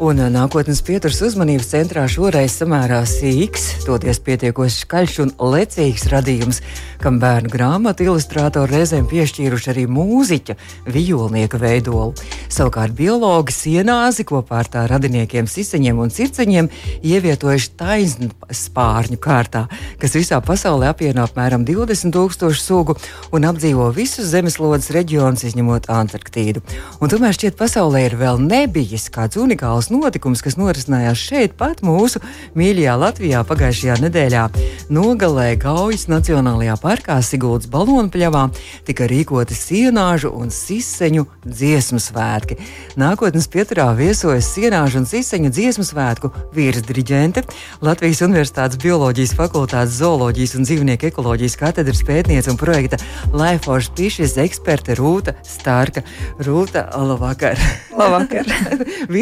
Un nākotnes pieturas uzmanības centrā šoreiz samērā sīks, toties pietiekoši skaļš un lecīgs radījums, kam bērnu grāmatu ilustrātori reizēm piešķīruši arī mūziķa, vijolnieka veidolu. Savukārt biologi sienāzi kopā ar tā radiniekiem siseņiem un circeņiem ievietojuši taisnspārņu kārtā, kas visā pasaulē apvieno apmēram 20 tūkstošu sugu un apdzīvo visus zemeslodes reģionus, izņemot Antarktīdu. Un tomēr šķiet, pasaulē ir vēl nebijis kāds unikāls notikums, kas norisinājās šeit, pat mūsu mīļajā Latvijā pagājušajā nedēļā. Nogalē Gaujas Nacionālajā parkā Siguldas balonpļavā tika rīkoti sienāžu un siseņu dziesmu svētki. Nākotnes pieturā viesojas sienāžu un siseņu dziesmu svētku virsdiriģente, Latvijas Universitātes bioloģijas fakultātes zooloģijas un dzīvnieku ekoloģijas katedras pētniece un projekta Life for Species eksperte Rūta Starka. Rūta, labvakar! Labvakar.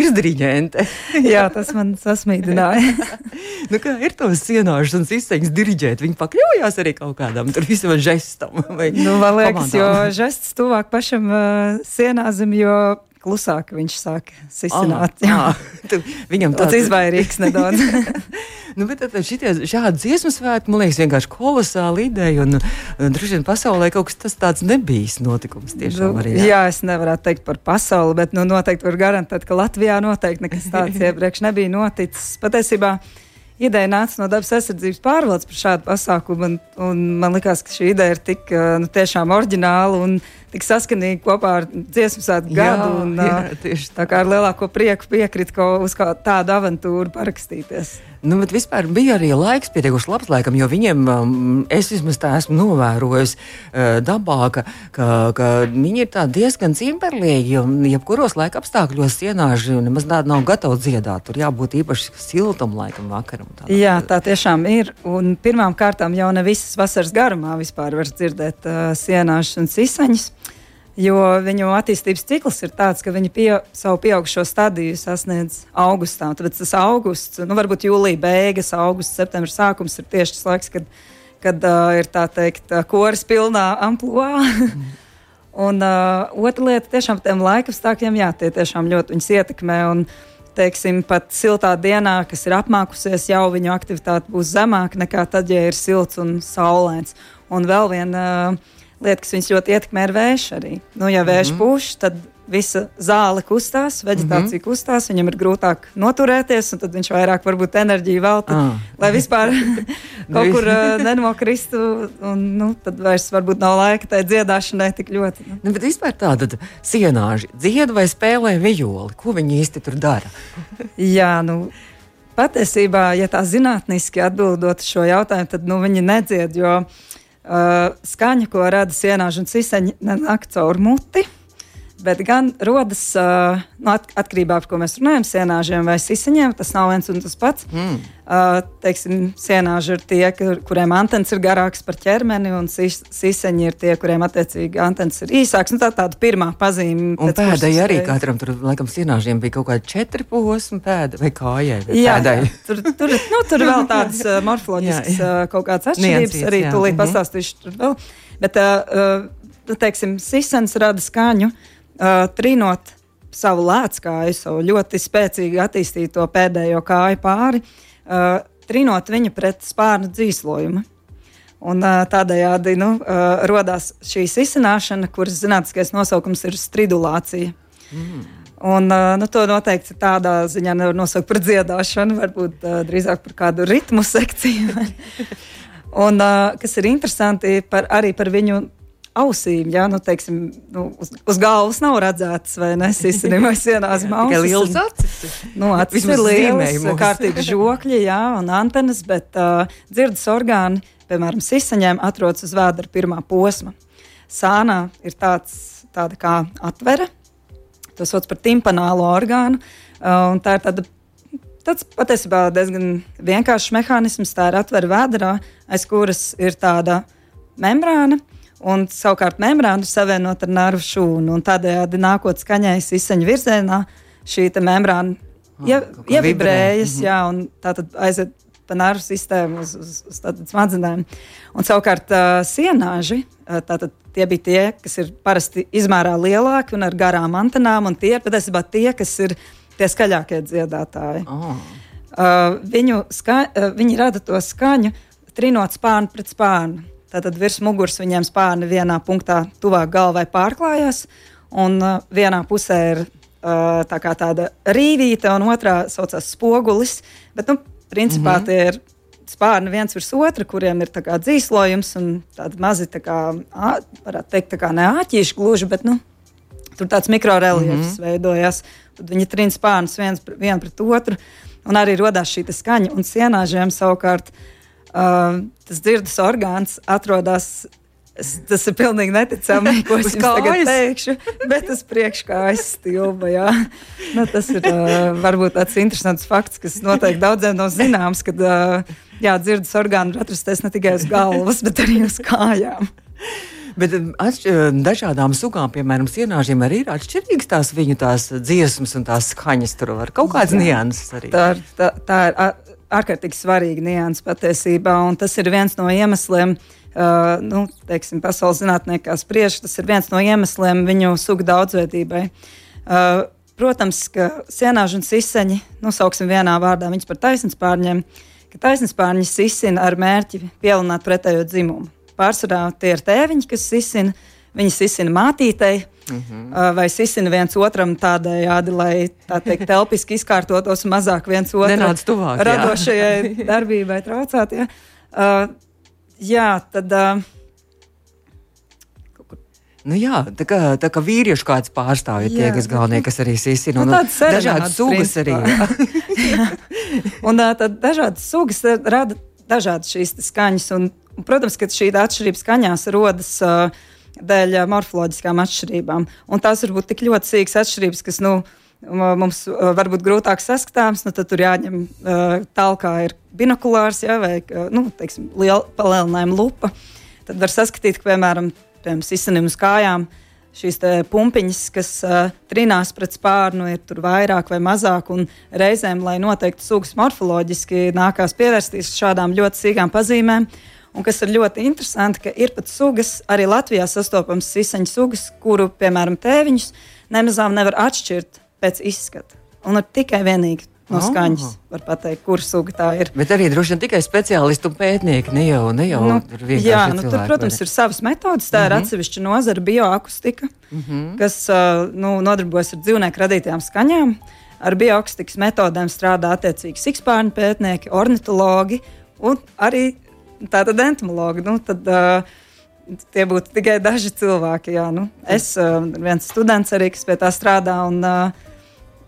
Virsdiriģente! Jā, tas man sasmīdināja. nu, kā ir tos un siseņus diriģēt? Viņi pakļaujās arī kaut kādam tur visam žestam. Nu, man liekas, jo žests tuvāk pašam uh, sienāzim, jo klusāk viņš sāk sisināt. Ah, ah, viņam tāds izvairīgs nedaudz. nu, bet tad šitie, šādi dziesmu svētki, man liekas, vienkārši kolosāla ideja. Un, un droši vien pasaulē kaut kas tāds nebijis notikums tiešām nu, arī. Jā. jā, es nevaru teikt par pasauli, bet nu, noteikti var garantēt, ka Latvijā noteikti nekas tāds iepriekš nebija noticis. Patiesībā ideja nāca no dabas aizsardzības pārvaldes par šādu pasākumu. Un, un man liekas, ka šī ideja ir tik nu, tiešām oriģināla un tik saskanīga kopā ar dziesmu svētku gadu. Un, jā, tieši tā kā ar lielāko prieku piekrīt, ka uz tādu avantūru parakstīties. Nu, bet vispār bija arī laiks pietiekuši labs, laikam, jo viņiem, um, es vismaz tā esmu novērojis dabā, ka, ka, ka viņi ir diezgan cimperlīgi, jebkuros laika apstākļos sienāži nemaz tādi nav gatavi dziedāt. Tur jābūt īpaši siltam laikam vakaram. Tādā. Jā, tā tiešām ir. Un pirmām kārtām jau ne visas vasaras garumā vispār var dzirdēt uh, sienāžas un cisaņas. Jo viņu attīstības cikls ir tāds, ka viņi pie, savu pieaugušo stadiju sasniedz augustā. Tāpēc tas augusts, nu, varbūt jūlija beigas, augusts, septembris sākums ir tieši tas laiks, kad, kad uh, ir tā teikt, koris pilnā amplitūdā. Un uh, otra lieta, tiešām tiem laikapstākļiem, jā, tie tiešām ļoti viņus ietekmē. Un, teiksim, pat siltā dienā, kas ir apmākusies, jau viņu aktivitāte būs zemāka nekā tad, ja ir silts un saulains. Un vēl viena uh, lieta, kas viņus ļoti ietekmē, ir vējš arī. Nu, ja vējš mm -hmm. pūš, tad visa zāle kustās, vegetācija mm -hmm. kustās, viņam ir grūtāk noturēties, un tad viņš vairāk varbūt enerģiju velta, ah. lai vispār kaut kur uh, nenokristu. Un, nu, tad vairs varbūt nav laika tai dziedāšanai tik ļoti. Nu. Nu, bet vispār tāda sienāži dzied vai spēlē vijoli. Ko viņi īsti tur dara? Jā, nu. Patiesībā, ja tā zinātniski atbildot šo jautājumu, tad nu, viņi nedzied, jo Uh, skaņa, ko rada sienāža un ciseņi, nenāk caur muti, bet gan rodas uh, no at atkarībā no tā, ko mēs runājam, sienāžiem vai siseņiem. Tas nav viens un tas pats. Mm. Uh, teiksim, sienāži ir tie, kur, kuriem antenas ir garākas par ķermeni, un sis, siseņi ir tie, kuriem attiecīgi antenas ir īsākas. Nu, tā tāda pirmā pazīme. Un pēdai arī katram tur, laikam, sienāžiem bija kaut kāda četri posmi pēda vai kājai. Vai jā, jā, tur, tur, nu, tur vēl tādas uh, morfoloģiskas jā, jā. Uh, kaut kādas atšķirības, arī tūlīt -hmm. pastāstīšu tur vēl. Bet, uh, uh, teiksim, sisens rada skaņu, uh, trinot savu lēckāju, savu ļoti spēcīgi attīstīto pēdējo kāju pāri. Uh, uh, trinot viņu pret spārnu dzīslojumu. Un, uh, tādējādi nu, uh, radās šī izsināšana, kuras zinātniskais nosaukums ir stridulācija. Mm. Un, uh, nu, to noteikti tādā ziņā nevar nosaukt par dziedāšanu, varbūt uh, drīzāk par kādu ritmu sekciju. un, uh, kas ir interesanti par, arī par viņu ausīm. Jā, nu, teiksim, nu, uz, uz galvas nav redzētas, vai ne? Sisinājumā sienās mākslas. Tikai liels acis. Nu, acis ir liels, kārtīgi žokļi, jā, un antenas, bet uh, dzirdes orgāni, piemēram, sisaņiem, atrodas uz vēdera pirmā posma. Sānā ir tāds, tāda kā atvere, to sauc par timpanālo orgānu, uh, un tā ir tāda tāds patiesībā diezgan vienkāršs mehānisms. Tā ir atvera vēdā, aiz kuras ir tāda membrāna, Un savukārt membrāna ir savienota ar nervu šūnu. Tādējādi nākot skaņai izsaņa virzienā, šī membrāna ja, ievibrējas, mm -hmm. jā, un tā tad aiziet pa nervu sistēmu, uz, uz, uz smadzenēm. Un savukārt uh, sienāži, uh, tātad tie bija tie, kas ir parasti izmērā lielāki un ar garām antenām, un tie ir patiesībā tie, kas ir tie skaļākie dziedātāji. Oh. Uh, viņu ska, uh, viņi rada to skaņu, trinot spārnu pret spārnu. Tātad virs muguras viņiem spārni vienā punktā, tuvāk galvai pārklājās, un uh, vienā pusē ir uh, tā tāda rīvīte, un otrā saucās spogulis. Bet, nu, principā mm -hmm. tie ir spārni viens virs otra, kuriem ir dzīslojums un tādi mazi, tā kā, varētu teikt, tā kā ne āķīši gluži, bet nu, tur tāds mikroreliefs mm -hmm. veidojas. Tad viņi trīna spārnus viens vien pret otru, un arī radās šī skaņa. Un sienāžiem savukārt uh, tas dzirdes orgāns atrodas tas ir pilnīgi neticami, ko es tagad teikšu, bet tas priekškājas stilba. Jā. Nu, tas ir uh, varbūt tāds interesants fakts, kas noteikti daudziem nav zināms, kad uh, jā, dzirdes orgāni var atrasties ne tikai uz galvas, bet arī uz kājām. Bet dažādām sugām, piemēram, sienāžiem arī ir atšķirīgas tās viņu tās dziesmas un tās skaņas. Tur var kaut kādas nianses arī. Tā, tā, tā ir ārkārtīgi svarīga nianses patiesībā, un tas ir viens no iemesliem, uh, Uh, nu, teiksim, pasaules zinātniekā spriež, tas ir viens no iemesliem viņu sugu daudzveidībai. Uh, protams, ka sienāži un siseņi, nosauksim vienā vārdā viņus par taisnspārņiem, ka taisnspārņi sisina ar mērķi pievilināt pretējo dzimumu. Pārsvarā tie ir tēviņi, kas sisina, viņi sisina mātītei. Mm -hmm. Vai sisina viens otram tādējādi, lai tā teikt, telpiski izkārtotos mazāk viens otram radošajai darbībai traucēt. Ja? Uh, Jā, tad. Uh, Nu jā, tā kā, tā kā vīriešu kāds pārstāvja tie, kas galvenie, kas arī sisina. Nu, nu, dažādas sugas arī. un tad dažādas sugas rada dažādas šīs skaņas. Un, un, protams, ka šī atšķirība skaņās rodas uh, dēļ morfoloģiskām atšķirībām. Un tās var būt tik ļoti sīgas atšķirības, kas, nu, mums varbūt grūtāk saskatāms, nu, tad tur jāņem tālāk, kā ir binokulārs ja, vai nu, teiksim, liela palielinājuma lupa. Tad var saskatīt, ka piemēram, piemēram sisanim uz kājām šīs pumpiņas, kas uh, trinās pret spārnu, ir tur vairāk vai mazāk. Reizēm, lai noteiktu sugas morfoloģiski, nākās pievērsties šādām ļoti sīkām pazīmēm. Un kas ir ļoti interesanti, ka ir pat sugas, arī Latvijā sastopams sisaņu sugas, kuru, piemēram, tēviņus nemazām nevar atšķirt pēc izskata. Un tikai vienīgi no skaņas oh. var pateikt, kur suga tā ir. Bet arī droši vien tikai speciālisti un pētnieki, ne jau, ne jau nu, jā, nu, tur, protams, ir savas metodas. Tā mm -hmm. ir mhm. atsevišķa nozara, bioakustika, mm -hmm. kas nu, nodarbojas ar dzīvnieku radītajām skaņām. Ar bioakustikas metodēm strādā attiecīgi sikspārņu pētnieki, ornitologi un arī tātad entomologi. Nu, tad, uh, Tie būtu tikai daži cilvēki. Jā, nu, es, uh, viens students arī, kas pie tā strādā, un uh,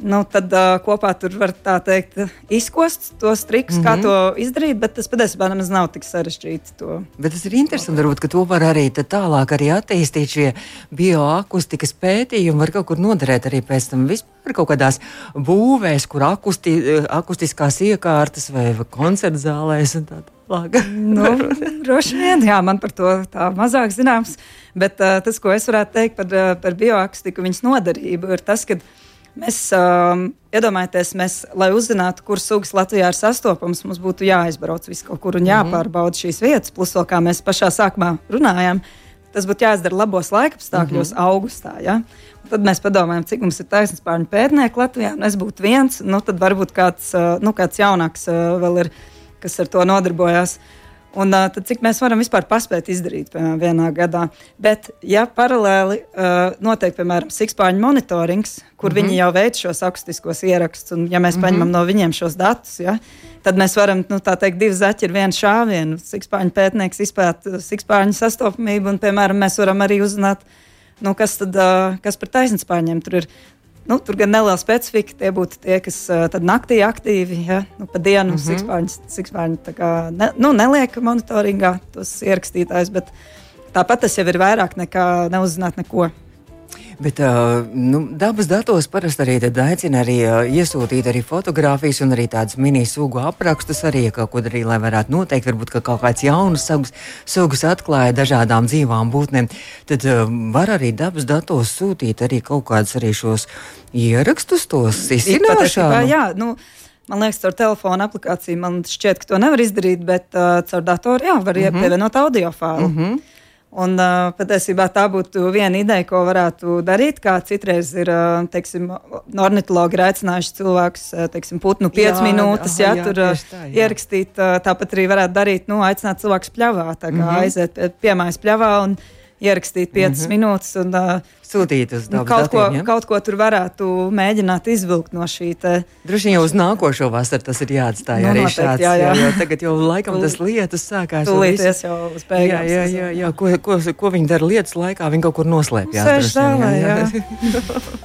nu, tad uh, kopā tur var tā teikt, izkost tos trikus, mm -hmm. kā mhm. to izdarīt, bet tas patiesībā nemaz nav tik sarežģīti. To. Bet tas ir interesanti, varbūt, ka to var arī tālāk arī attīstīt šie bioakustikas pētījumi, var kaut kur noderēt arī pēc tam vispār kaut kādās būvēs, kur akusti, akustiskās iekārtas vai koncerta zālēs un tādā atslēga. nu, droši vien, jā, man par to tā mazāk zināms. Bet uh, tas, ko es varētu teikt par, uh, par bioakustiku, viņas noderību, ir tas, ka mēs um, iedomājamies, mēs, lai uzzinātu, kur sugas Latvijā ir sastopamas, mums būtu jāizbrauc visu kaut kur un mhm. jāpārbauda šīs vietas. Plus, vēl, kā mēs pašā sākumā runājām, tas būtu jāizdara labos laikapstākļos, mm -hmm. augustā. Ja? Tad mēs padomājam, cik mums ir taisnība pārņu pētnieku Latvijā. Es būtu viens, nu tad varbūt kāds, nu, kāds jaunāks vēl ir kas ar to nodarbojās. Un, tad, cik mēs varam vispār paspēt izdarīt piemēram, vienā gadā. Bet, ja paralēli uh, notiek, piemēram, sikspāņu monitorings, kur mm -hmm. viņi jau veic šos akustiskos ierakstus, un ja mēs mm -hmm. paņemam no viņiem šos datus, ja, tad mēs varam, nu, tā teikt, divi zaķi ir viens šāviens. Sikspāņu pētnieks izpēta sikspāņu sastopamību, un, piemēram, mēs varam arī uzzināt, nu, kas, tad, uh, kas par taisnspāņiem tur ir. Nu, tur gan neliela specifika. Tie būtu tie, kas naktī aktīvi, ja nu, pa dienu mm -hmm. sikspārņi ne, nu, neliek monitoringā tos ierakstītājus, bet tāpat tas jau ir vairāk nekā neuzzināt neko. Bet uh, nu, dabas datos parasti arī aicina arī, uh, iesūtīt arī fotogrāfijas un arī tādas mini-sugu aprakstus, arī kaut ko arī, lai varētu noteikt, varbūt ka kaut kāds jauns sugas, sugas atklāja dažādām dzīvām būtnēm. Tad uh, var arī dabas datos sūtīt arī kaut kādus arī šos ierakstus, tos. Jā, nu, Man liekas, caur telefona aplikāciju man šķiet, ka to nevar izdarīt, bet uh, caur datoru jā, var mm -hmm. pievienot audio failu. Mm -hmm. Un patiesībā tā būtu viena ideja, ko varētu darīt. Kā citreiz ir, teiksim, ornitologi aicinājuši cilvēkus, teiksim, putnu 5 jā, minūtes, jā, jā, tur tā, jā. ierakstīt. Tāpat arī varētu darīt, nu, aicināt cilvēkus kā mm -hmm. aiziet pie, piemājas pļavā un ierakstīt 5 mm -hmm. minūtes. Un, uh, sūtīt uz nu, kaut, datiem, ko, ja? kaut ko tur varētu mēģināt izvilkt no šī. Te... Droši vien jau uz nākošo vasaru tas ir jāatstāj nu, arī noteikti, šāds. Jā, jā. Jo tagad jau laikam tas lietas sākās. Tūlīties jau uz beigām. Jā, jā, jā, jā. Ko, ko, ko viņi dara lietas laikā, viņi kaut kur noslēpjas. Sēž zālē, jā. jā.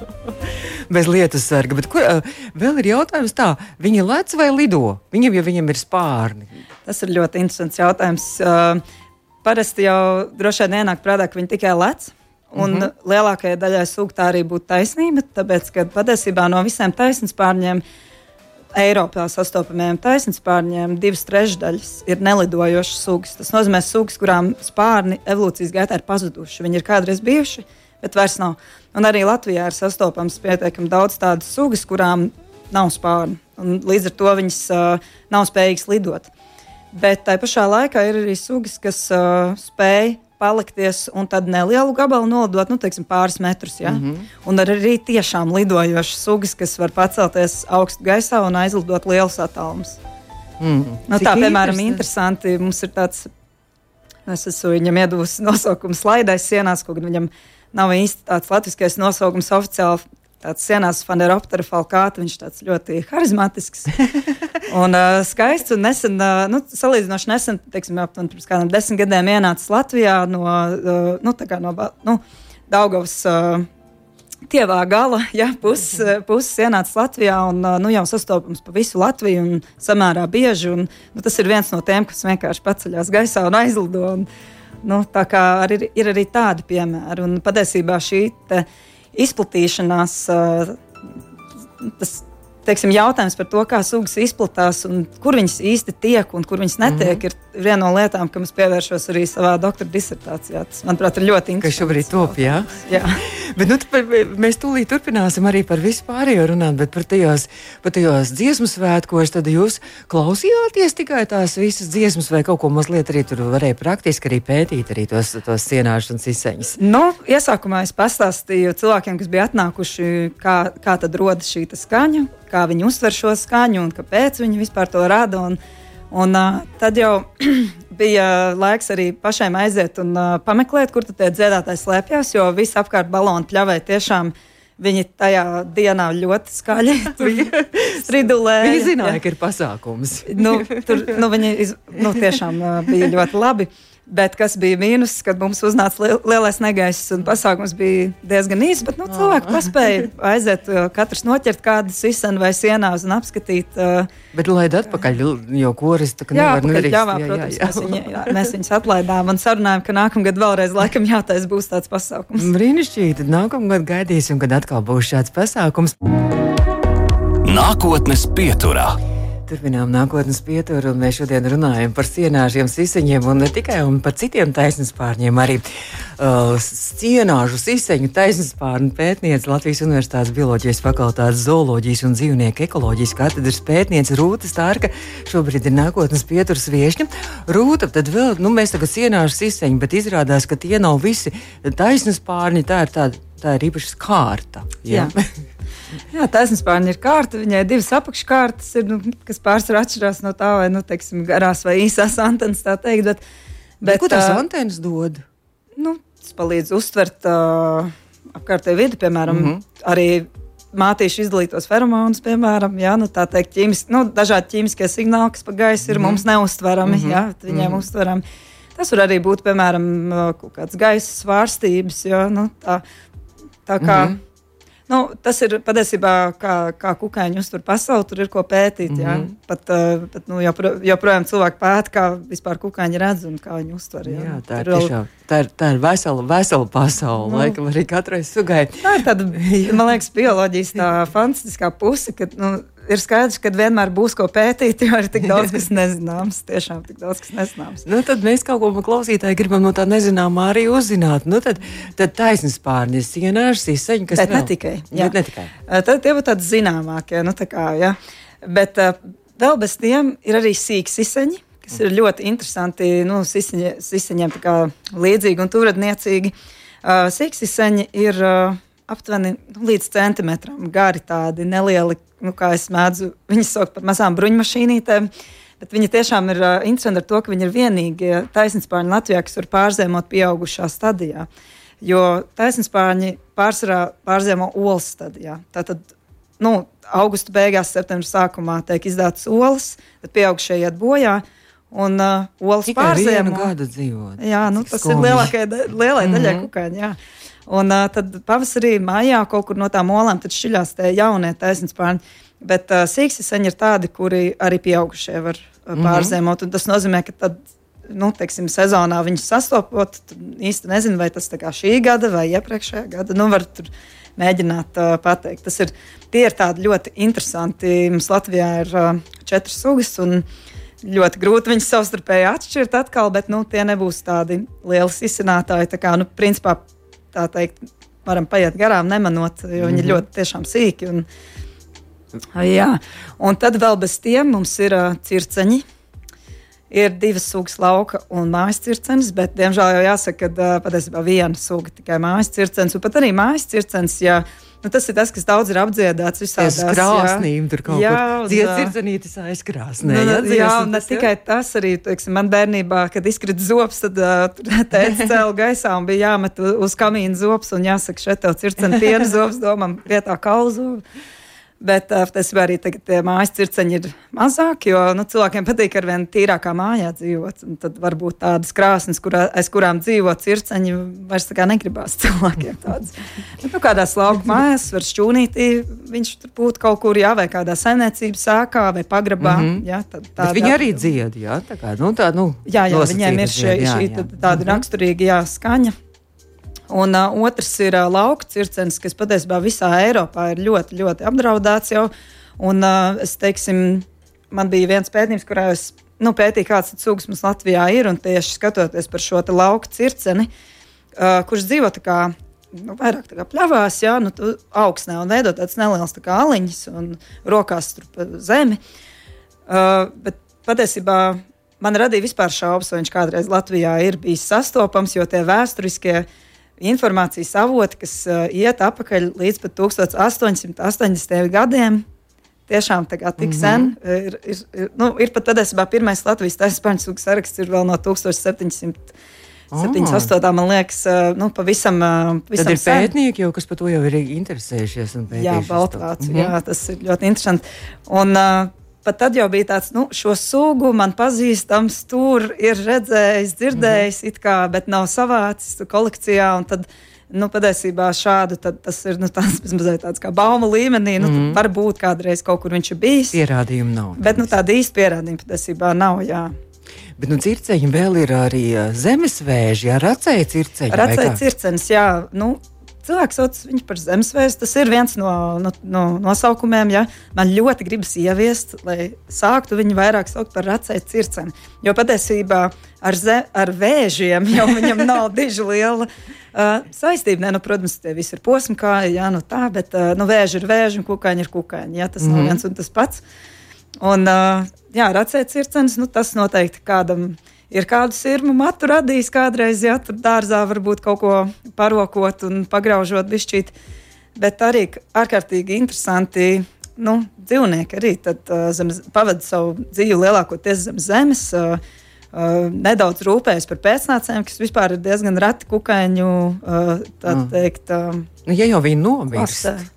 Bez lietas sarga. Bet kur, uh, vēl ir jautājums tā, viņi lec vai lido? Viņam jau viņam ir spārni. Tas ir ļoti interesants jautājums. Uh, parasti jau droši vien ienāk prātā, ka viņi tikai lec. Un mm -hmm. lielākajai daļai sūkļu tā arī būtu taisnība, tāpēc, ka patiesībā no visiem taisnspārņiem, Eiropā sastopamajiem taisnspārņiem, divas trešdaļas ir nelidojošas sugas. Tas nozīmē, sugas, kurām spārni evolūcijas gaitā ir pazuduši. Viņi ir kādreiz bijuši, bet vairs nav. Un arī Latvijā ir sastopams pietiekami daudz tādu sugas, kurām nav spārni. Līdz ar to viņas uh, nav spējīgas lidot. Bet tā pašā laikā ir arī sugas, kas uh, spēj palikties un tad nelielu gabalu nolidot, nu, teiksim, pāris metrus. Ja? Mm -hmm. Un arī tiešām lidojošas sugas, kas var pacelties augstu gaisā un aizlidot lielus attālumus. Mm -hmm. nu, tā, piemēram, interesanti. Mums ir tāds, es esmu viņam iedavusi nosaukumu slaidais sienās, kaut gan viņam nav īsti tāds latviskais nosaukums oficiāli tāds sienās faneroptera falkāta. Viņš tāds ļoti harizmatisks un uh, skaists. Un nesen, uh, nu, salīdzinoši nesen, teiksim, aptuveni pirms kādiem desmit gadiem ienācis Latvijā no, uh, nu, no nu, Daugavas. Uh, Tievā gala ja, puses pus ienāca Latvijā un nu, jau sastopams pa visu Latviju un samērā bieži. Un, nu, tas ir viens no tiem, kas vienkārši paceļās gaisā un aizlido. Un, nu, tā kā arī, ir arī tādi piemēri. Un patiesībā šī te, uh, izplatīšanās. Tas teiksim, jautājums par to, kā sugas izplatās un kur viņas īsti tiek un kur viņas netiek, mm -hmm. ir viena no lietām, kam es pievēršos arī savā doktora disertācijā. Tas, manuprāt, ir ļoti interesanti. Kas šobrīd top, jā? jā. bet, nu, mēs tūlīt turpināsim arī par vispārējo runāt, bet par tajos, par tajos dziesmu svētkos, tad jūs klausījāties tikai tās visas dziesmas vai kaut ko mazliet arī tur varēja praktiski arī pētīt arī tos, tos cienāšanas izseņas? Nu, iesākumā es pastāstīju cilvēkiem, kas bija atnākuši, kā, kā tad rodas šī skaņa kā viņi uztver šo skaņu un kāpēc viņi vispār to rada. Un, un, uh, tad jau bija laiks arī pašai aiziet un uh, pameklēt, kur tie dziedātāji slēpjas, jo viss apkārt balonu pļavē tiešām. Viņi tajā dienā ļoti skaļi stridulēja. Viņi zināja, jā. ka ir pasākums. nu, tur, nu, viņi iz, nu, tiešām uh, bija ļoti labi. Bet kas bija mīnus, kad mums uznāca li lielais negaiss un pasākums bija diezgan īss, bet nu, cilvēki paspēja aiziet, uh, katrs noķert kādu sisenu vai sienās un apskatīt. Uh, bet laid atpakaļ, jo koris tā kā nevar nedrīkst. Jā, protams, jā, jā. Mēs, viņi, jā, mēs viņus atlaidām un sarunājām, ka nākamgad vēlreiz laikam jātais būs tāds pasākums. Brīnišķīgi, tad nākamgad gaidīsim, kad atkal būs šāds pasākums. Nākotnes pieturā. Turpinām nākotnes pieturu, un mēs šodien runājam par sienāžiem, siseņiem un ne tikai un par citiem taisnspārņiem. Arī uh, sienāžu siseņu taisnspārņu pētniece Latvijas Universitātes bioloģijas fakultātes zooloģijas un dzīvnieku ekoloģijas katedras pētniece Rūta Stārka. Šobrīd ir nākotnes pieturas viešņa. Rūta, tad vēl, nu mēs tagad sienāžu siseņi, bet izrādās, ka tie nav visi taisnspārņi, tā ir tāda, tā ir īpaša kārta. Ja? Jā. Jā, taisnspārņa ir kārta. Viņai divas apakškārtas, ir, nu, kas pārsvarā atšķirās no tā, vai nu, teiksim, garās vai īsās antenas. Bet, bet, bet, ko tās antenas dod? Nu, tas palīdz uztvert uh, apkārtēju vidi, piemēram, mm -hmm. arī mātīšu izdalītos feromonus, piemēram, jā, nu, tā teikt, ķīmis, nu, dažādi ķīmiskie signāli, kas pa gaisu ir mm -hmm. mums neustverami, mm -hmm. jā, viņiem mm -hmm. uztverami. Tas var arī būt, piemēram, kaut kāds gaisa svārstības, jo nu, tā, tā kā. Mm -hmm. Nu, tas ir patiesībā, kā, kā kukaiņi uztver pasauli, tur ir ko pētīt. Mm -hmm. Pat, pat nu, jopro, joprojām cilvēki pēta, kā vispār kukaiņi redz un kā viņi uztver. Jā, jā tā, ir tiešām, tā, ir, tā ir vesela, vesela pasaule, nu, laikam arī katrai sugai. Tā ir tāda, man liekas, bioloģijas tā fantastiskā puse, ka nu, ir skaidrs, ka vienmēr būs ko pētīt, jo ir tik daudz kas nezināms. Tiešām tik daudz kas nezināms. Nu, tad mēs kaut ko klausītāji gribam no tā nezināmā arī uzzināt. Nu, tad, tad taisnības pārņas, sienāžas, izseņas, kas Bet vēl? ne tikai. Jā. Bet ne tikai. Tad tie būtu tādi zināmākie. Nu, tā kā, ja. Bet uh, vēl bez tiem ir arī sīki siseņi, kas ir ļoti interesanti. Nu, siseņi, siseņiem tā kā līdzīgi un turadniecīgi. Uh, Sīksiseņi ir uh, aptuveni nu, līdz centimetram gari, tādi nelieli, nu, kā es mēdzu viņus saukt par mazām bruņmašīnītēm. Bet viņi tiešām ir uh, interesanti ar to, ka viņi ir vienīgie taisnspārņi Latvijā, kas var pārzēmot pieaugušā stadijā. Jo taisnspārņi pārsvarā pārzēmo olas stadijā. Tātad nu, augusta beigās, septembra sākumā tiek izdātas olas, tad pieaugušie iet bojā. Un uh, olas pārzēmo gadu dzīvot. Jā, nu, tas skumji. ir lielākajai, lielai daļai mm -hmm. kukaiņi. Un uh, tad pavasarī, mājā kaut kur no tām olām šķiļās tie jaunie taisnspārņi. Bet uh, sīkstiseņi ir tādi, kuri arī pieaugušie var uh, mhm. pārzemot. Mm -hmm. Tas nozīmē, ka tad, nu, teiksim, sezonā viņus sastopot, īsti nezinu, vai tas ir šī gada vai iepriekšējā gada. Nu, var tur mēģināt uh, pateikt. Tas ir, ir ļoti interesanti. Mums Latvijā ir uh, četras sugas. Ļoti grūti viņus savstarpēji atšķirt atkal, bet nu, tie nebūs tādi lieli izcinātāji. Tā kā, nu, principā, tā teikt, varam paiet garām, nemanot, jo mm -hmm. viņi ir mhm. ļoti tiešām sīki. Un, jā, un tad vēl bez tiem mums ir uh, circeņi. Ir divas sugas, lauka un mājas circenis, bet, diemžēl, jau jāsaka, ka uh, patiesībā viena suga tikai mājas circenis. Un pat arī mājas circenis, ja Nu, tas ir tas, kas daudz ir apdziedāts visā tādā krāsnīm, tur kaut jā, kur dziedzirdzanītis aizkrāsnē. Nu, jā, jā, un ne tikai tas arī, teiksim, man bērnībā, kad izkrita zops, tad uh, tēts cēla gaisā un bija jāmet uz kamīna zops un jāsaka, šeit tev circena piena zops, domam, vietā kaulzobu. Bet tas arī tagad mājas circeņi ir mazāki, jo nu, cilvēkiem patīk ar vien tīrākā mājā dzīvot. Tad varbūt tādas krāsnes, kurā, aiz kurām dzīvo circeņi, vairs tā kā negribās cilvēkiem tādas. Bet, nu, kādās lauku mājās var šķūnītī, viņš tur būtu kaut kur, jā, vai kādā saimniecības sākā vai pagrabā. Mm -hmm. jā, tad, tāda, viņi arī dzied, jā, tā kā, nu, tā, nu, jā, jā, viņiem ir šī, šī tāda mm -hmm. raksturīga jā, skaņa. Un uh, otrs ir uh, lauka cirkens, kas patiesībā visā Eiropā ir ļoti, ļoti apdraudēts jau. Un, uh, es teiksim, man bija viens pētījums, kurā es nu, pētīju, kāds sugas mums Latvijā ir. Un tieši skatoties par šo lauka cirkeni, uh, kurš dzīvo tā kā. Nu, vairāk tā kā pļāvās, jā, nu, augstnē un veidot tādas nelielas tā aliņas un rokās tur pa zemi. Uh, bet patiesībā man radīja vispār šaubas, vai viņš kādreiz Latvijā ir bijis sastopams, jo tie vēsturiskie uh, informācijas avoti, kas uh, iet atpakaļ līdz pat 1880. gadiem. Tiešām tā kā tik mm -hmm. sen ir, ir, ir, nu, ir pat patiesībā pirmais Latvijas taisnības sugu saraksts ir vēl no 1700. Oh. 78. man liekas, nu, pavisam. pavisam Tad ir sen. pētnieki, jau, kas par to jau ir interesējušies. Jā, Baltvācija. Mm -hmm. Jā, tas ir ļoti interesanti. Un, uh, pat tad jau bija tāds, nu, šo sugu man pazīstams, tur ir redzējis, dzirdējis, mm -hmm. kā, bet nav savācis kolekcijā. Tad, nu, patiesībā šādu tas ir nu, tāds, tāds kā baumu līmenī. Nu, mm -hmm. Varbūt kādreiz kaut kur viņš ir bijis. Pierādījumu nav. Bet nu, tāda īsta pierādījuma patiesībā nav. Jā. Bet nu, circeņi vēl ir arī zemesvēži, jā, racēji circeņi. Racēji circenis, jā. Nu, cilvēks sauc viņu par zemesvēju. Tas ir viens no, no, no nosaukumiem. Ja? Man ļoti gribas ieviest, lai sāktu viņu vairāk saukt par racēju circeni. Jo patiesībā ar, ze, ar vēžiem jau viņam nav diži liela. Uh, saistība, ne, nu, protams, tie visi ir posmi, kā jā, nu tā, bet uh, nu, vēži ir vēži un kukaiņi ir kukaiņi. Jā, tas mm -hmm. nav mhm. viens un tas pats. Un, uh, jā, racēt circenis, nu, tas noteikti kādam ir ir kādu sirmu matu radījis kādreiz, ja tur dārzā varbūt kaut ko parokot un pagraužot bišķīt. Bet arī ārkārtīgi interesanti nu, dzīvnieki arī tad, uh, zem, pavada savu dzīvi lielākoties zem zemes. Uh, Uh, nedaudz rūpējas par pēcnācējiem, kas vispār ir diezgan reti kukaiņu. Uh, tā mm. teikt, uh, ja jau viņi nomirst.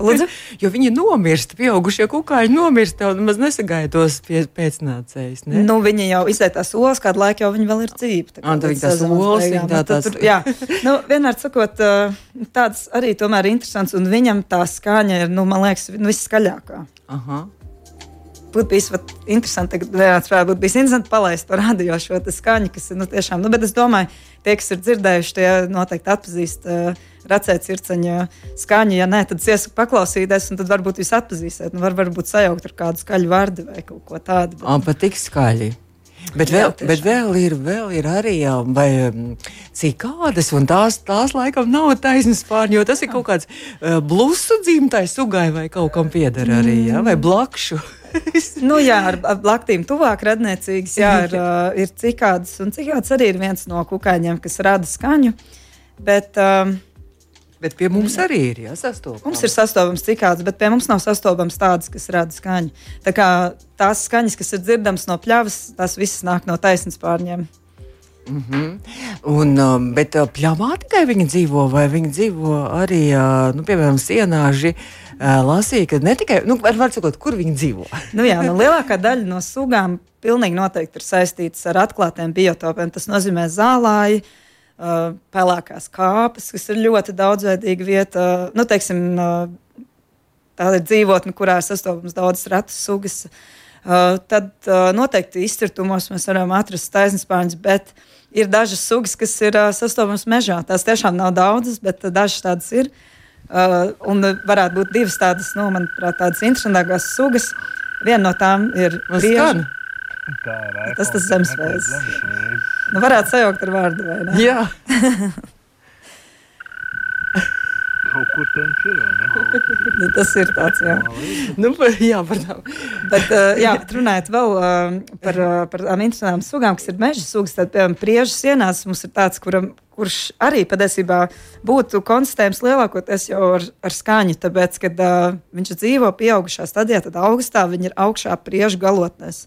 Lūdzu? jo viņi nomirst, pieaugušie kukaiņi nomirst, tev nemaz nesagaidos pēcnācējs. Ne? Nu, viņi jau izdeja tās olas, kādu laiku jau viņi vēl ir dzīvi. Tā kā tās olas, viņi tā tās. Tur, jā, nu, vienmēr sakot, tāds arī tomēr interesants, un viņam tā skaņa ir, nu, man liekas, nu, viskaļākā. Aha būtu bijis vat, interesanti, varētu būt bijis interesanti palaist par radio šo skaņu, kas ir nu, tiešām, nu, bet es domāju, tie, kas ir dzirdējuši, tie noteikti atpazīst uh, racēt circeņa skaņu. Ja nē, tad iesaku paklausīties, un tad varbūt jūs atpazīsiet. Nu, var, varbūt sajaukt ar kādu skaļu vārdu vai kaut ko tādu. Bet... O, pat tik skaļi. Bet vēl, jā, bet vēl, ir, vēl ir arī vai, cikādas, un tās, tās laikam nav taisnas pārņi, jo tas ir kaut kāds uh, blusu dzimtai sugai vai kaut kam pieder arī, jā, vai blakšu. nu, jā, ar, ar blaktīm tuvāk radniecīgas, jā, ir, uh, ir cikādas, un cikādas arī ir viens no kukaiņiem, kas rada skaņu. Bet, um, Bet pie mums arī ir ja, sastopams. Mums ir sastopams cikāds, bet pie mums nav sastopams tādas, kas rada skaņu. Tā kā tās skaņas, kas ir dzirdamas no pļavas, tās visas nāk no taisnas pārņiem. Mm -hmm. Un, um, bet uh, pļāvā tikai viņi dzīvo, vai viņi dzīvo arī, uh, nu, piemēram, sienāži. Uh, lasīja, ka ne tikai, nu, var, var sakot, kur viņi dzīvo. nu, jā, nu, lielākā daļa no sugām pilnīgi noteikti ir saistītas ar atklātiem biotopiem. Tas nozīmē zālāju, uh, pelēkās kāpes, kas ir ļoti daudzveidīga vieta. Nu, teiksim, uh, tā ir dzīvotne, kurā ir sastopams daudzas retas sugas. Uh, tad uh, noteikti izcirtumos mēs varam atrast taisnspārņus, bet ir dažas sugas, kas ir uh, sastopamas mežā. Tās tiešām nav daudzas, bet uh, dažas tādas ir. Uh, un varētu būt divas tādas, nu, manuprāt, tādas interesantākās sugas. Viena no tām ir ēkos, tas tas zemesvējs. Nu, varētu sajaukt ar vārdu, vai ne? Jā. Kaut kur viņš ir. nu, tas ir tāds, jā. nu, jā, protams. Bet, uh, jā, bet runājot vēl uh, par, uh, par tām interesantām sugām, kas ir meža sugas, tad, piemēram, priežu sienās mums ir tāds, kuram, kurš arī patiesībā būtu konstatējams lielākoties jau ar, ar skaņu, tāpēc, kad uh, viņš dzīvo pieaugušā stadijā, tad augustā viņi ir augšā priežu galotnēs.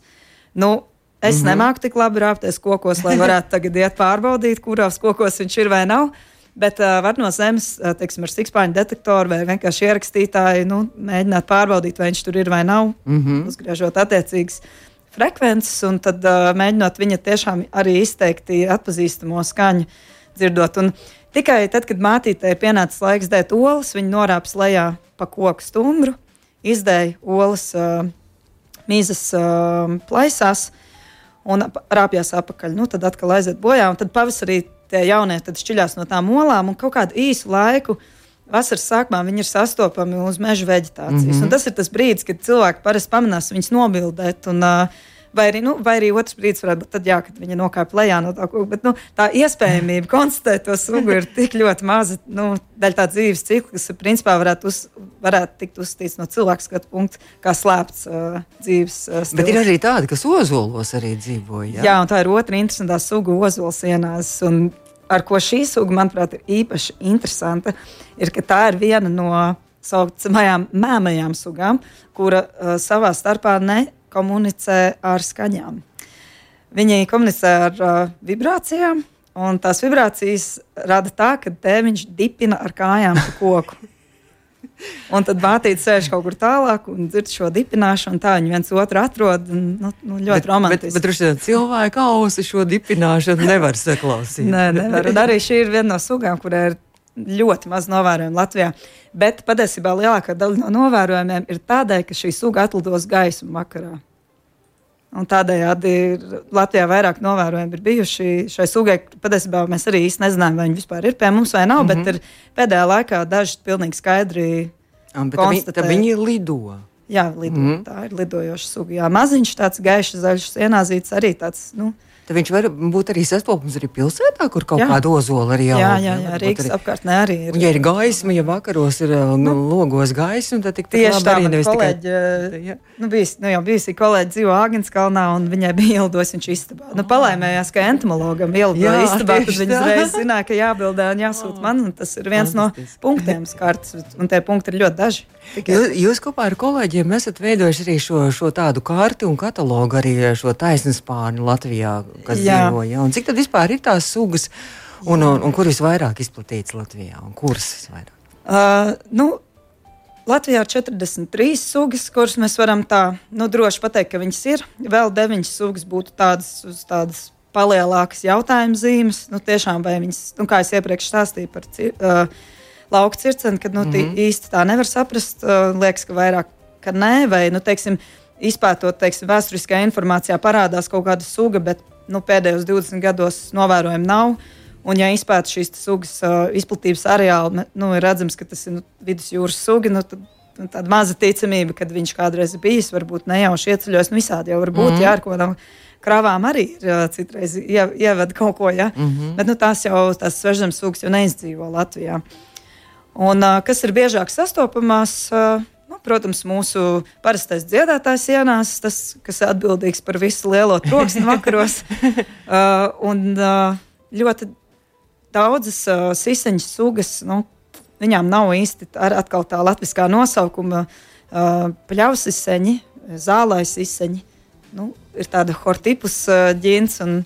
Nu, es mm -hmm. nemāku tik labi rāpties kokos, lai varētu tagad iet pārbaudīt, kuros kokos viņš ir vai nav. Bet uh, var no zemes, uh, teiksim, ar sikspāņu detektoru vai vienkārši ierakstītāju nu, mēģināt pārbaudīt, vai viņš tur ir vai nav, mm -hmm. uzgriežot attiecīgas frekvences, un tad uh, mēģinot viņa tiešām arī izteikti atpazīstamo skaņu dzirdot. Un tikai tad, kad mātītei pienācis laiks dēt olas, viņa norāps lejā pa koku stumbru, izdēja olas. Uh, mīzes uh, plaisās un rāpjas apakaļ. Nu, tad atkal aiziet bojā, un tad pavasarī tie jaunie šķiļās no tām olām un kaut kādu īsu laiku. Vasaras sākumā viņi ir sastopami uz meža vegetācijas. Mm -hmm. Tas ir tas brīdis, kad cilvēki parasti pamanās viņus nobildēt. Un, uh, Vai arī, nu, vai arī otrs brīdis varētu būt tad, jā, kad viņa nokāpa lejā no tā koka. Bet nu, tā iespējamība konstatēt to sugu ir tik ļoti maza. Nu, daļa tā dzīves cikla, kas principā varētu, uz, varētu tikt uzskatīts no cilvēka skatu punkta, kā slēpts uh, dzīves uh, stils. Bet ir arī tādi, kas ozolos arī dzīvo. Jā, jā un tā ir otra interesantā suga ozols ienās. Un, ar ko šī suga, manuprāt, ir īpaši interesanta, ir, ka tā ir viena no saucamajām mēmajām sugām, kura uh, savā starpā ne komunicē ar skaņām. Viņi komunicē ar uh, vibrācijām, un tās vibrācijas rada tā, ka tēviņš dipina ar kājām pa koku. Un tad mātīte sēž kaut kur tālāk un dzird šo dipināšanu, tā viņi viens otru atrod. Un, nu, nu, ļoti bet, romantiski. Bet, bet, bet bet cilvēka ausi šo dipināšanu nevar saklausīt. Nē, nevar. Un arī šī ir viena no sugām, kurai ir ļoti maz novērojumu Latvijā. Bet patiesībā lielākā daļa no novērojumiem ir tādēļ, ka šī suga atlidos gaismu vakarā. Un tādējādi Latvijā vairāk novērojumi ir bijuši šai sugai. Patiesībā mēs arī īsti nezinām, vai viņi vispār ir pie mums vai nav, mm -hmm. bet ir pēdējā laikā daži pilnīgi skaidri. Um, konstatē. Viņi lido. Jā, lido. Mm -hmm. tā ir lidojoša suga. Jā, maziņš, tāds gaišs, zaļš sienāzīts arī tāds. Nu, Tad viņš var būt arī sastopams arī pilsētā, kur kaut jā. kāda ozola arī jau ir. Jā, jā, jā Rīgas arī... apkārtnē arī ir. Ja ir gaisma, ja vakaros ir uh, nu, logos gaisma, tad tik tieši tā arī nevis kolēģi, tikai. Jā. Nu, bijis, nu, jau bijusi kolēģi dzīvo Āgenskalnā un viņai bija ielidos viņš istabā. Nu, palaimējās, ka entomologam ielido istabā, tad viņi uzreiz zināja, ka jābildē un jāsūt man. Un tas ir viens no punktiem skarts, un tie punkti ir ļoti daži. Tikai. Jūs, jūs kopā ar kolēģiem esat veidojuši arī šo, šo tādu karti un katalogu arī šo taisnes pārni Latvijā, kas Jā. dzīvo. Ja? Un cik tad vispār ir tās sugas un, un, un kur visvairāk izplatīts Latvijā un kuras visvairāk? Uh, nu, Latvijā ir 43 sugas, kuras mēs varam tā nu, droši pateikt, ka viņas ir. Vēl 9 sugas būtu tādas uz tādas palielākas jautājuma zīmes. Nu, tiešām, vai viņas, nu, kā jau iepriekš stāstīju par uh, lauka cirksteni, kad nu, mm -hmm. īsti tā nevar saprast. Uh, liekas, ka vairāk ka nē, vai nu, teiksim, izpētot teiksim, vēsturiskā informācijā parādās kaut kāda suga, bet nu, pēdējos 20 gados novērojumu nav. Un, ja izpēta šīs sugas uh, izplatības areāli, nu, ir redzams, ka tas ir nu, vidusjūras suga, nu, tad nu, tāda maza ticamība, ka viņš kādreiz bijis, varbūt nejauši ieceļos. Nu, visādi jau var būt, mm. jā, ar ko tam krāvām arī ir uh, citreiz ie, ievada kaut ko, jā. Mm -hmm. Bet nu, tās jau, tās svežzemes sugas jau neizdzīvo Latvijā. Un uh, kas ir biežāk sastopamās? Uh, protams, mūsu parastais dziedātājs ienāca, tas, kas ir atbildīgs par visu lielo troksni vakaros. uh, un uh, ļoti daudzas uh, siseņu sugas, nu, viņām nav īsti atkal tā latviskā nosaukuma uh, pļausiseņi, zālais iseņi. Nu, ir tāda hortipus uh, ģins, un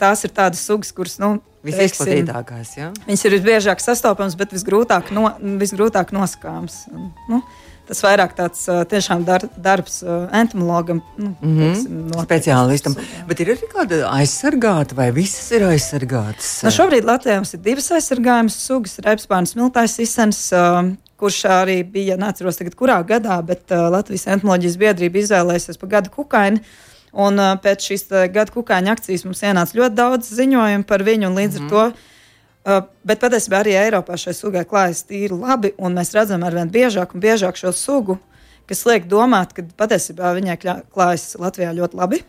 tās ir tādas sugas, kuras, nu, Visizplatītākās, ja? Viņas ir visbiežāk sastopamas, bet visgrūtāk, no, visgrūtāk nosakāmas. Nu, tas vairāk tāds tiešām dar, darbs entomologam, nu, mm -hmm. teiksim, speciālistam. Bet ir arī kāda aizsargāta, vai visas ir aizsargātas? Nu, šobrīd Latvijā mums ir divas aizsargājamas sugas - reipspārns miltais isens. Uh, kurš arī bija, neatceros tagad, kurā gadā, bet uh, Latvijas entomoloģijas biedrība izvēlēsies par gadu kukaini. Un uh, pēc šīs uh, gada kukaiņa akcijas mums ienāca ļoti daudz ziņojumu par viņu, un līdz mm -hmm. ar to Uh, bet patiesībā arī Eiropā šai sugai klājas tīri labi, un mēs redzam ar vien biežāk un biežāk šo sugu, kas liek domāt, ka patiesībā viņai klājas Latvijā ļoti labi.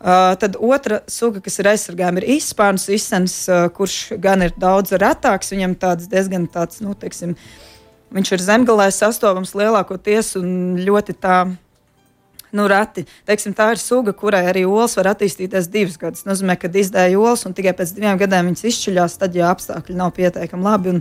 Uh, tad otra suga, kas ir aizsargājama, ir īspārns izsens, uh, kurš gan ir daudz retāks. Viņam tāds diezgan tāds, nu, teiksim, viņš ir zemgalē sastopams lielākoties un ļoti tā nu, reti. Teiksim, tā ir suga, kurai arī olas var attīstīties divus gadus. Tas nozīmē, ka izdēja olas un tikai pēc diviem gadiem viņas izšķiļās, tad, ja apstākļi nav pietiekami labi.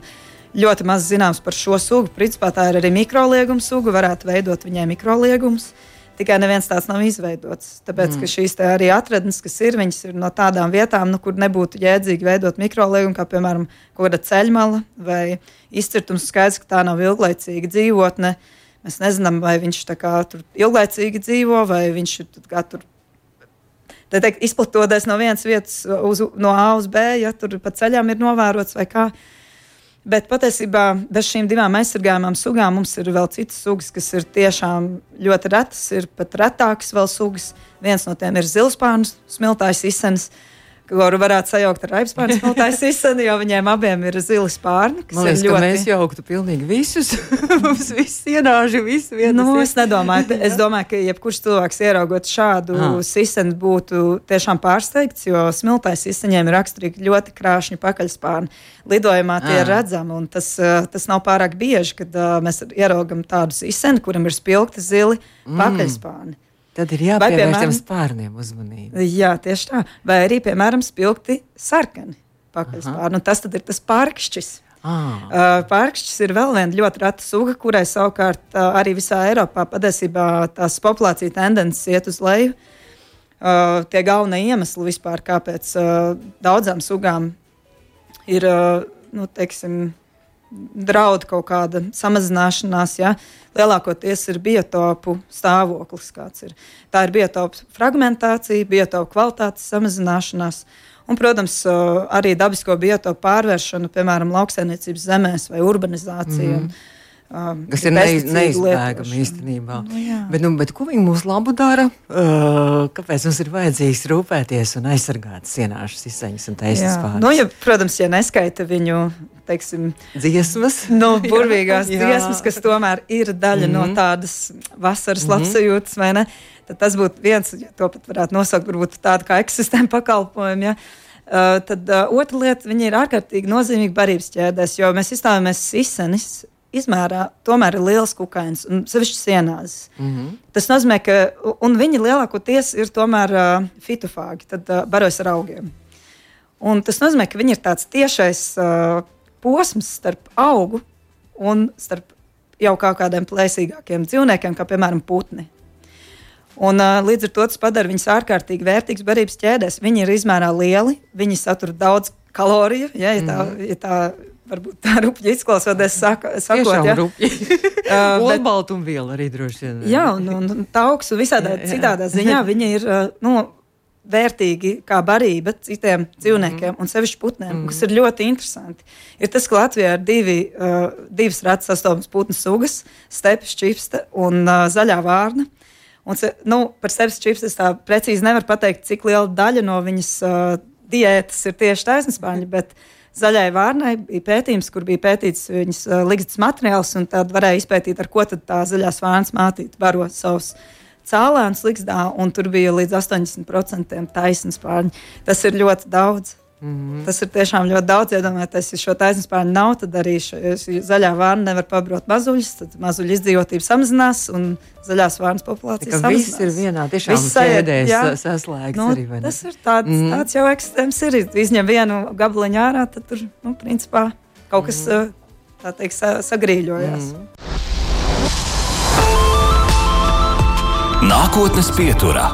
Ļoti maz zināms par šo sugu. Principā tā ir arī mikrolieguma suga, varētu veidot viņai mikroliegumus. Tikai neviens tāds nav izveidots. Tāpēc, mm. ka šīs arī atradnes, kas ir, viņas ir no tādām vietām, nu, kur nebūtu jēdzīgi veidot mikroliegumu, kā piemēram kaut kāda ceļmala vai izcirtums. Skaidrs, ka tā nav ilglaicīga dzīvotne. Uh, Mēs nezinām, vai viņš tur ilglaicīgi dzīvo, vai viņš tur teikt, izplatoties no vienas vietas uz, no A uz B, ja tur pa ceļam ir novērots vai kā. Bet patiesībā bez šīm divām aizsargājumām sugām mums ir vēl citas sugas, kas ir tiešām ļoti retas, ir pat retākas vēl sugas. Viens no tiem ir zilspārns, smiltājs izsens. Uh, kuru varētu sajaukt ar aizpārnu smiltais izsani, jo viņiem abiem ir zili spārni. Man liekas, ļoti... mēs jauktu pilnīgi visus. Mums viss ienāži, viss vienas. Nu, es nedomāju, es domāju, ka jebkurš cilvēks ieraugot šādu ah. siseni būtu tiešām pārsteigts, jo smiltais izsaņiem ir raksturīgi ļoti krāšņi pakaļspārni. Lidojumā tie ah. ir redzami, un tas, eh, tas nav pārāk bieži, kad uh, mēs ieraugam tādu siseni, kuram ir spilgti zili mm. pakaļspārni. Tad ir jāpievērš tiem spārniem uzmanība. Jā, tieši tā. Vai arī, piemēram, spilgti sarkani pakaļspārni. Nu, tas ir tas pārkšķis. Ah. Pārkšķis ir vēl viena ļoti reta suga, kurai savukārt arī visā Eiropā patiesībā tās populācija tendences iet uz leju. Uh, tie galvenie iemesli vispār, kāpēc uh, daudzām sugām ir uh, nu, teiksim, draud kaut kāda samazināšanās. Ja? Lielākoties ir biotopu stāvoklis, kāds ir. Tā ir biotopu fragmentācija, biotopu kvalitātes samazināšanās. Un, protams, arī dabisko biotopu pārvēršana, piemēram, lauksaimniecības zemēs vai urbanizācija. Mm -hmm Um, kas ir neiz, neizbēgami īstenībā. Nu, jā. bet, nu, bet ko viņi mums labu dara? Uh, kāpēc mums ir vajadzīgs rūpēties un aizsargāt sienāšu izsmeļus un taisnības pārējās? Nu, ja, protams, ja neskaita viņu teiksim, dziesmas, nu, burvīgās jā, dziesmas, kas tomēr ir daļa mm -hmm. no mhm. tādas vasaras mm -hmm. labsajūtas, vai ne? Tad tas būtu viens, ja to pat varētu nosaukt, varbūt tādu kā ekosistēmu pakalpojumu. Ja? Uh, tad uh, otra lieta, viņi ir ārkārtīgi nozīmīgi barības ķēdēs, jo mēs izstāvamies izsenis izmērā tomēr ir liels kukainis, un sevišķi sienās. Mm -hmm. Tas nozīmē, ka viņi lielākoties ir tomēr uh, fitofāgi, tad uh, barojas ar augiem. Un tas nozīmē, ka viņi ir tāds tiešais uh, posms starp augu un starp jau kādiem plēsīgākiem dzīvniekiem, kā piemēram putni. Un, uh, līdz ar to tas padara viņus ārkārtīgi vērtīgus barības ķēdēs. Viņi ir izmērā lieli, viņi satur daudz kaloriju, ja, ja tā, mm. ja tā varbūt tā rupja izklausoties, saka, sakot, ja. uh, Olbaltumviela arī droši vien. Jā, un, un, un tauks un visādā jā, jā. citādā ziņā viņa ir, uh, nu, vērtīgi kā barība citiem dzīvniekiem, mm. un sevišķi putniem, mm. kas ir ļoti interesanti. Ir tas, ka Latvijā ir divi, uh, divas retas sastopas putnu sugas - stepes čipsta un uh, zaļā vārna. Un, nu, par stepes čipstu es tā precīzi nevaru pateikt, cik liela daļa no viņas uh, diētas ir tieši taisnspāņi, bet uh, Zaļai vārnai bija pētījums, kur bija pētīts viņas uh, ligzdas materiāls, un tad varēja izpētīt, ar ko tā zaļās vārnas mātīte baro savus cēlēnus ligzdā, un tur bija līdz 80% taisnas pārņi. Tas ir ļoti daudz. Mm -hmm. Tas ir tiešām ļoti daudz. Iedomājieties, ja šo taisnspēļu nav, tad arī zaļā vārna nevar pabrot mazuļus. Tad mazuļu izdzīvotība samazinās un zaļās vārnas populācija samazinās. Viss ir vienā tiešām sēdēs saslēgts. Nu, arī, tas ir tāds, mm -hmm. tāds jau ekstrēms ir. Izņem vienu gabaliņu ārā, tad tur, nu, principā kaut kas, mm -hmm. tā teikt, sagrīļojās. Mm -hmm. Nākotnes pieturā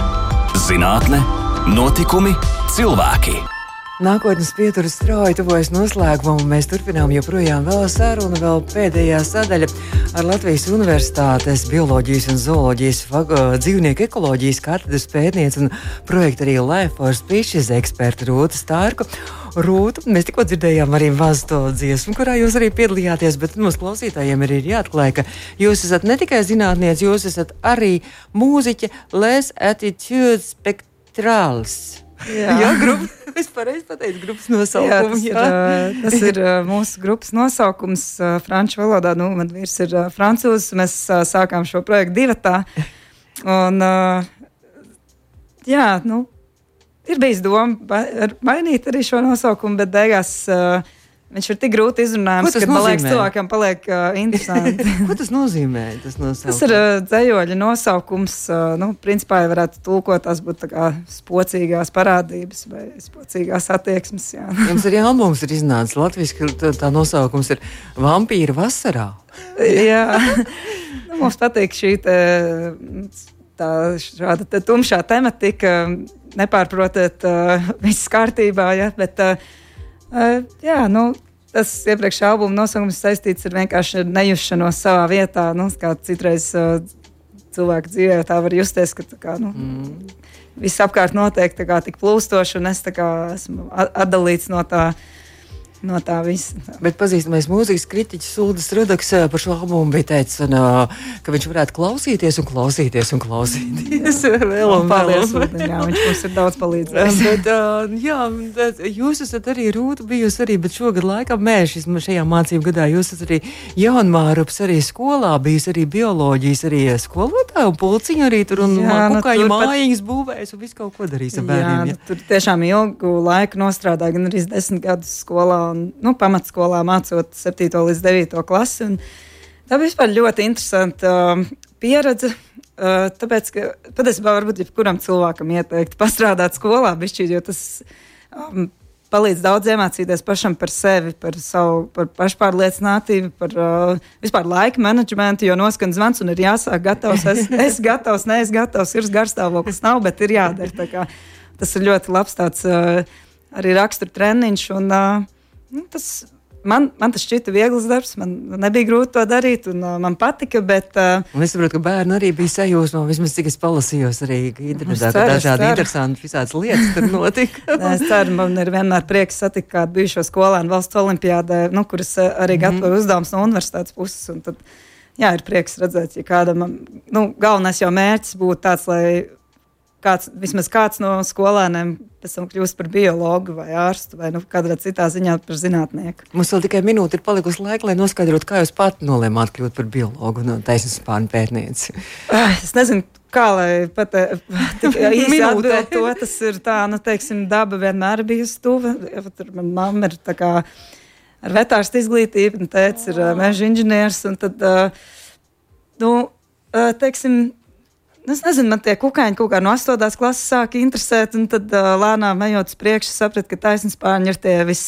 - zinātne, notikumi, cilvēki. Nākotnes pieturas strauji tuvojas noslēgumam, un mēs turpinām joprojām vēl sarunu, vēl pēdējā sadaļa ar Latvijas Universitātes bioloģijas un zooloģijas dzīvnieku ekoloģijas katedras pētnieci un projekta arī Life for Species ekspertu Rūtu Stārku. Rūta, mēs tikko dzirdējām arī mazu to dziesmu, kurā jūs arī piedalījāties, bet mums klausītājiem ir jāatklāj, ka jūs esat ne tikai zinātnieks, jūs esat arī mūziķe, les attitude spektrāls. Jā, jā grupa. Es pareizi pateicu, grupas nosaukums. Jā, tas, ir, tas ir mūsu grupas nosaukums franču valodā. Nu, man vīrs ir francūzs. Mēs sākām šo projektu divatā. Un, jā, nu, ir bijis doma mainīt arī šo nosaukumu, bet beigās. Uh, Viņš ir tik grūti izrunājams, ka man liekas, cilvēkam paliek uh, interesanti. Ko tas nozīmē? Tas, tas ir uh, dzējoļa nosaukums. Uh, nu, principā, ja varētu tulkot, tas būtu spocīgās parādības vai spocīgās attieksmes. Jā. Mums arī albums ir iznācis Latvijas, ka tā, tā nosaukums ir Vampīra vasarā. jā, nu, mums patīk šī te, tā, šāda te tumšā tematika, nepārprotiet, uh, viss kārtībā, ja, bet uh, Uh, jā, nu, tas iepriekšējā albuma nosaukums saistīts ar vienkārši nejušanos savā vietā. Nu, kā citreiz uh, cilvēku dzīvē tā var justies, ka kā, nu, mm. viss apkārt notiek tik plūstoši, un es kā, esmu atdalīts no tā no tā visa. Bet pazīstamais mūzikas kritiķis Ulris Rudaks eh, par šo albumu bija teicis, un, eh, ka viņš varētu klausīties un klausīties un klausīties. vēl un Paldies, jā, viņš mums ir daudz palīdzējis. bet, uh, jā, bet jūs esat arī rūta bijusi arī, bet šogad laikam mēs šajā mācību gadā jūs esat arī jaunmārups arī skolā, bijusi arī bioloģijas arī skolotāja un pulciņa arī tur un jā, nu, kukaiņu mājiņas pat... būvēs un visu kaut ko darīs ar bērniem. Jā, jā. Nu, tur tiešām ilgu laiku nostrādāja, gan arī desmit gadus skolā un nu, pamatskolā mācot 7. līdz 9. klasi. Tā bija ļoti interesanta uh, pieredze. Uh, tāpēc, ka patiesībā varbūt jebkuram cilvēkam ieteikt pastrādāt skolā, bišķi, jo tas um, palīdz daudz iemācīties pašam par sevi, par savu par pašpārliecinātību, par uh, vispār laika menedžmentu, jo noskan zvans un ir jāsāk gatavs. Es esmu gatavs, neesmu gatavs, ir garstāvoklis, nav, bet ir jādara. Tas ir ļoti labs tāds uh, arī rakstura treniņš. Un, uh, tas man, man tas šķita viegls darbs, man nebija grūti to darīt, un uh, man patika. Bet, uh, un es saprotu, ka bērni arī bija sajūsmā, vismaz cik es palasījos arī internetā, ka dažādi interesanti visādas lietas tur notika. es ceru, man ir vienmēr prieks satikt kādu bijušo skolēnu valsts olimpiādē, nu, kuras uh, arī mm -hmm. gatavoja uzdevums no universitātes puses. Tad, jā, ir prieks redzēt, ja kādam, nu, galvenais jau mērķis būtu tāds, lai kāds, vismaz kāds no skolēniem pēc tam kļūst par biologu vai ārstu vai nu, kādā citā ziņā par zinātnieku. Mums vēl tikai minūte ir palikusi laika, lai noskaidrotu, kā jūs pati nolēmāt kļūt par biologu un no taisnības spāņu pētnieci. Ah, es nezinu. Kā lai pat eh, īsi atbildētu to, tas ir tā, nu, teiksim, daba vienmēr bijusi tuva. Tur man mamma ir tā kā ar vetārstu izglītību, un tēvs ir uh, meža inženieris, un tad, uh, nu, teiksim, es nezinu, man tie kukaiņi kaut kā no 8. klases sāka interesēt, un tad uh, lēnām ejot uz priekšu, sapratu, ka taisnspārņi ir tie vis,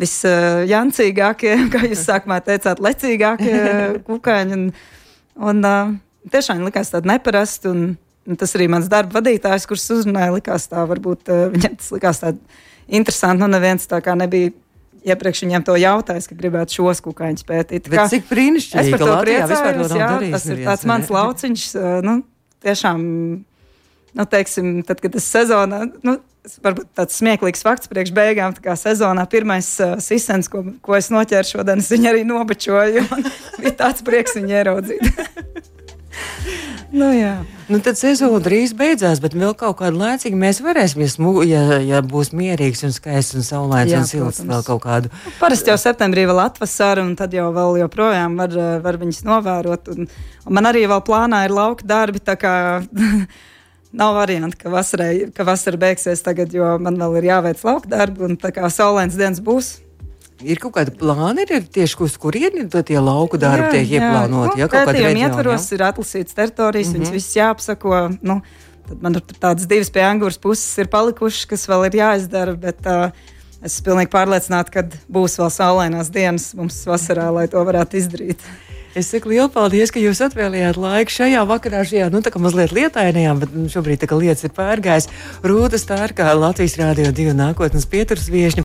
visjancīgākie, uh, kā jūs sākumā teicāt, lecīgākie kukaiņi. Un, un uh, tiešām likās tādi neparasti. Un, un tas arī mans darba vadītājs, kurš uzrunāja, likās tā, varbūt uh, viņam tas likās tā interesanti. Nu, neviens tā kā nebija iepriekš viņam to jautājis, ka gribētu šos kukaiņus pētīt. Kā, cik brīnišķīgi! Es par to priecājos, jā, tas ir tāds mans lauciņš. Nu, tiešām, nu, teiksim, tad, kad tas sezonā, nu, varbūt tāds smieklīgs fakts priekš beigām, tā kā sezonā pirmais uh, sisens, ko, ko es noķēru šodien, es viņu arī nobačoju. bija tāds prieks viņu ieraudzīt. Nu, jā. Nu, tad sezona drīz beidzās, bet vēl kaut kādu laiciņu mēs varēsim, ja, smu, ja, ja būs mierīgs un skaists un saulains un silts kādu. Parasti jau septembrī vēl atvasara, un tad jau vēl joprojām var, var viņus novērot. Un, un man arī vēl plānā ir lauka darbi, nav variantu, ka, vasarai, ka vasara beigsies tagad, jo man vēl ir jāveic lauka darbi, un tā kā saulains dienas būs. Ir kaut kāda plāna, ir tieši uz kurieni tie lauku darbi tiek ieplānoti. Ja, Nu, pētījuma ietvaros ir atlasīts teritorijas, mm -hmm. viņas visas jāapsako. Nu, tad man ir tur tādas divas pie angūras puses ir palikušas, kas vēl ir jāizdara. Bet, uh, Es esmu pilnīgi pārliecināta, ka būs vēl saulainās dienas mums vasarā, lai to varētu izdarīt. Es saku lielu paldies, ka jūs atvēlījāt laiku šajā vakarā, šajā nu, mazliet lietainajā, bet nu, šobrīd tā kā lietas ir pārgājis. Rūta Stārkā, Latvijas Rādio 2 nākotnes pieturas viešņa.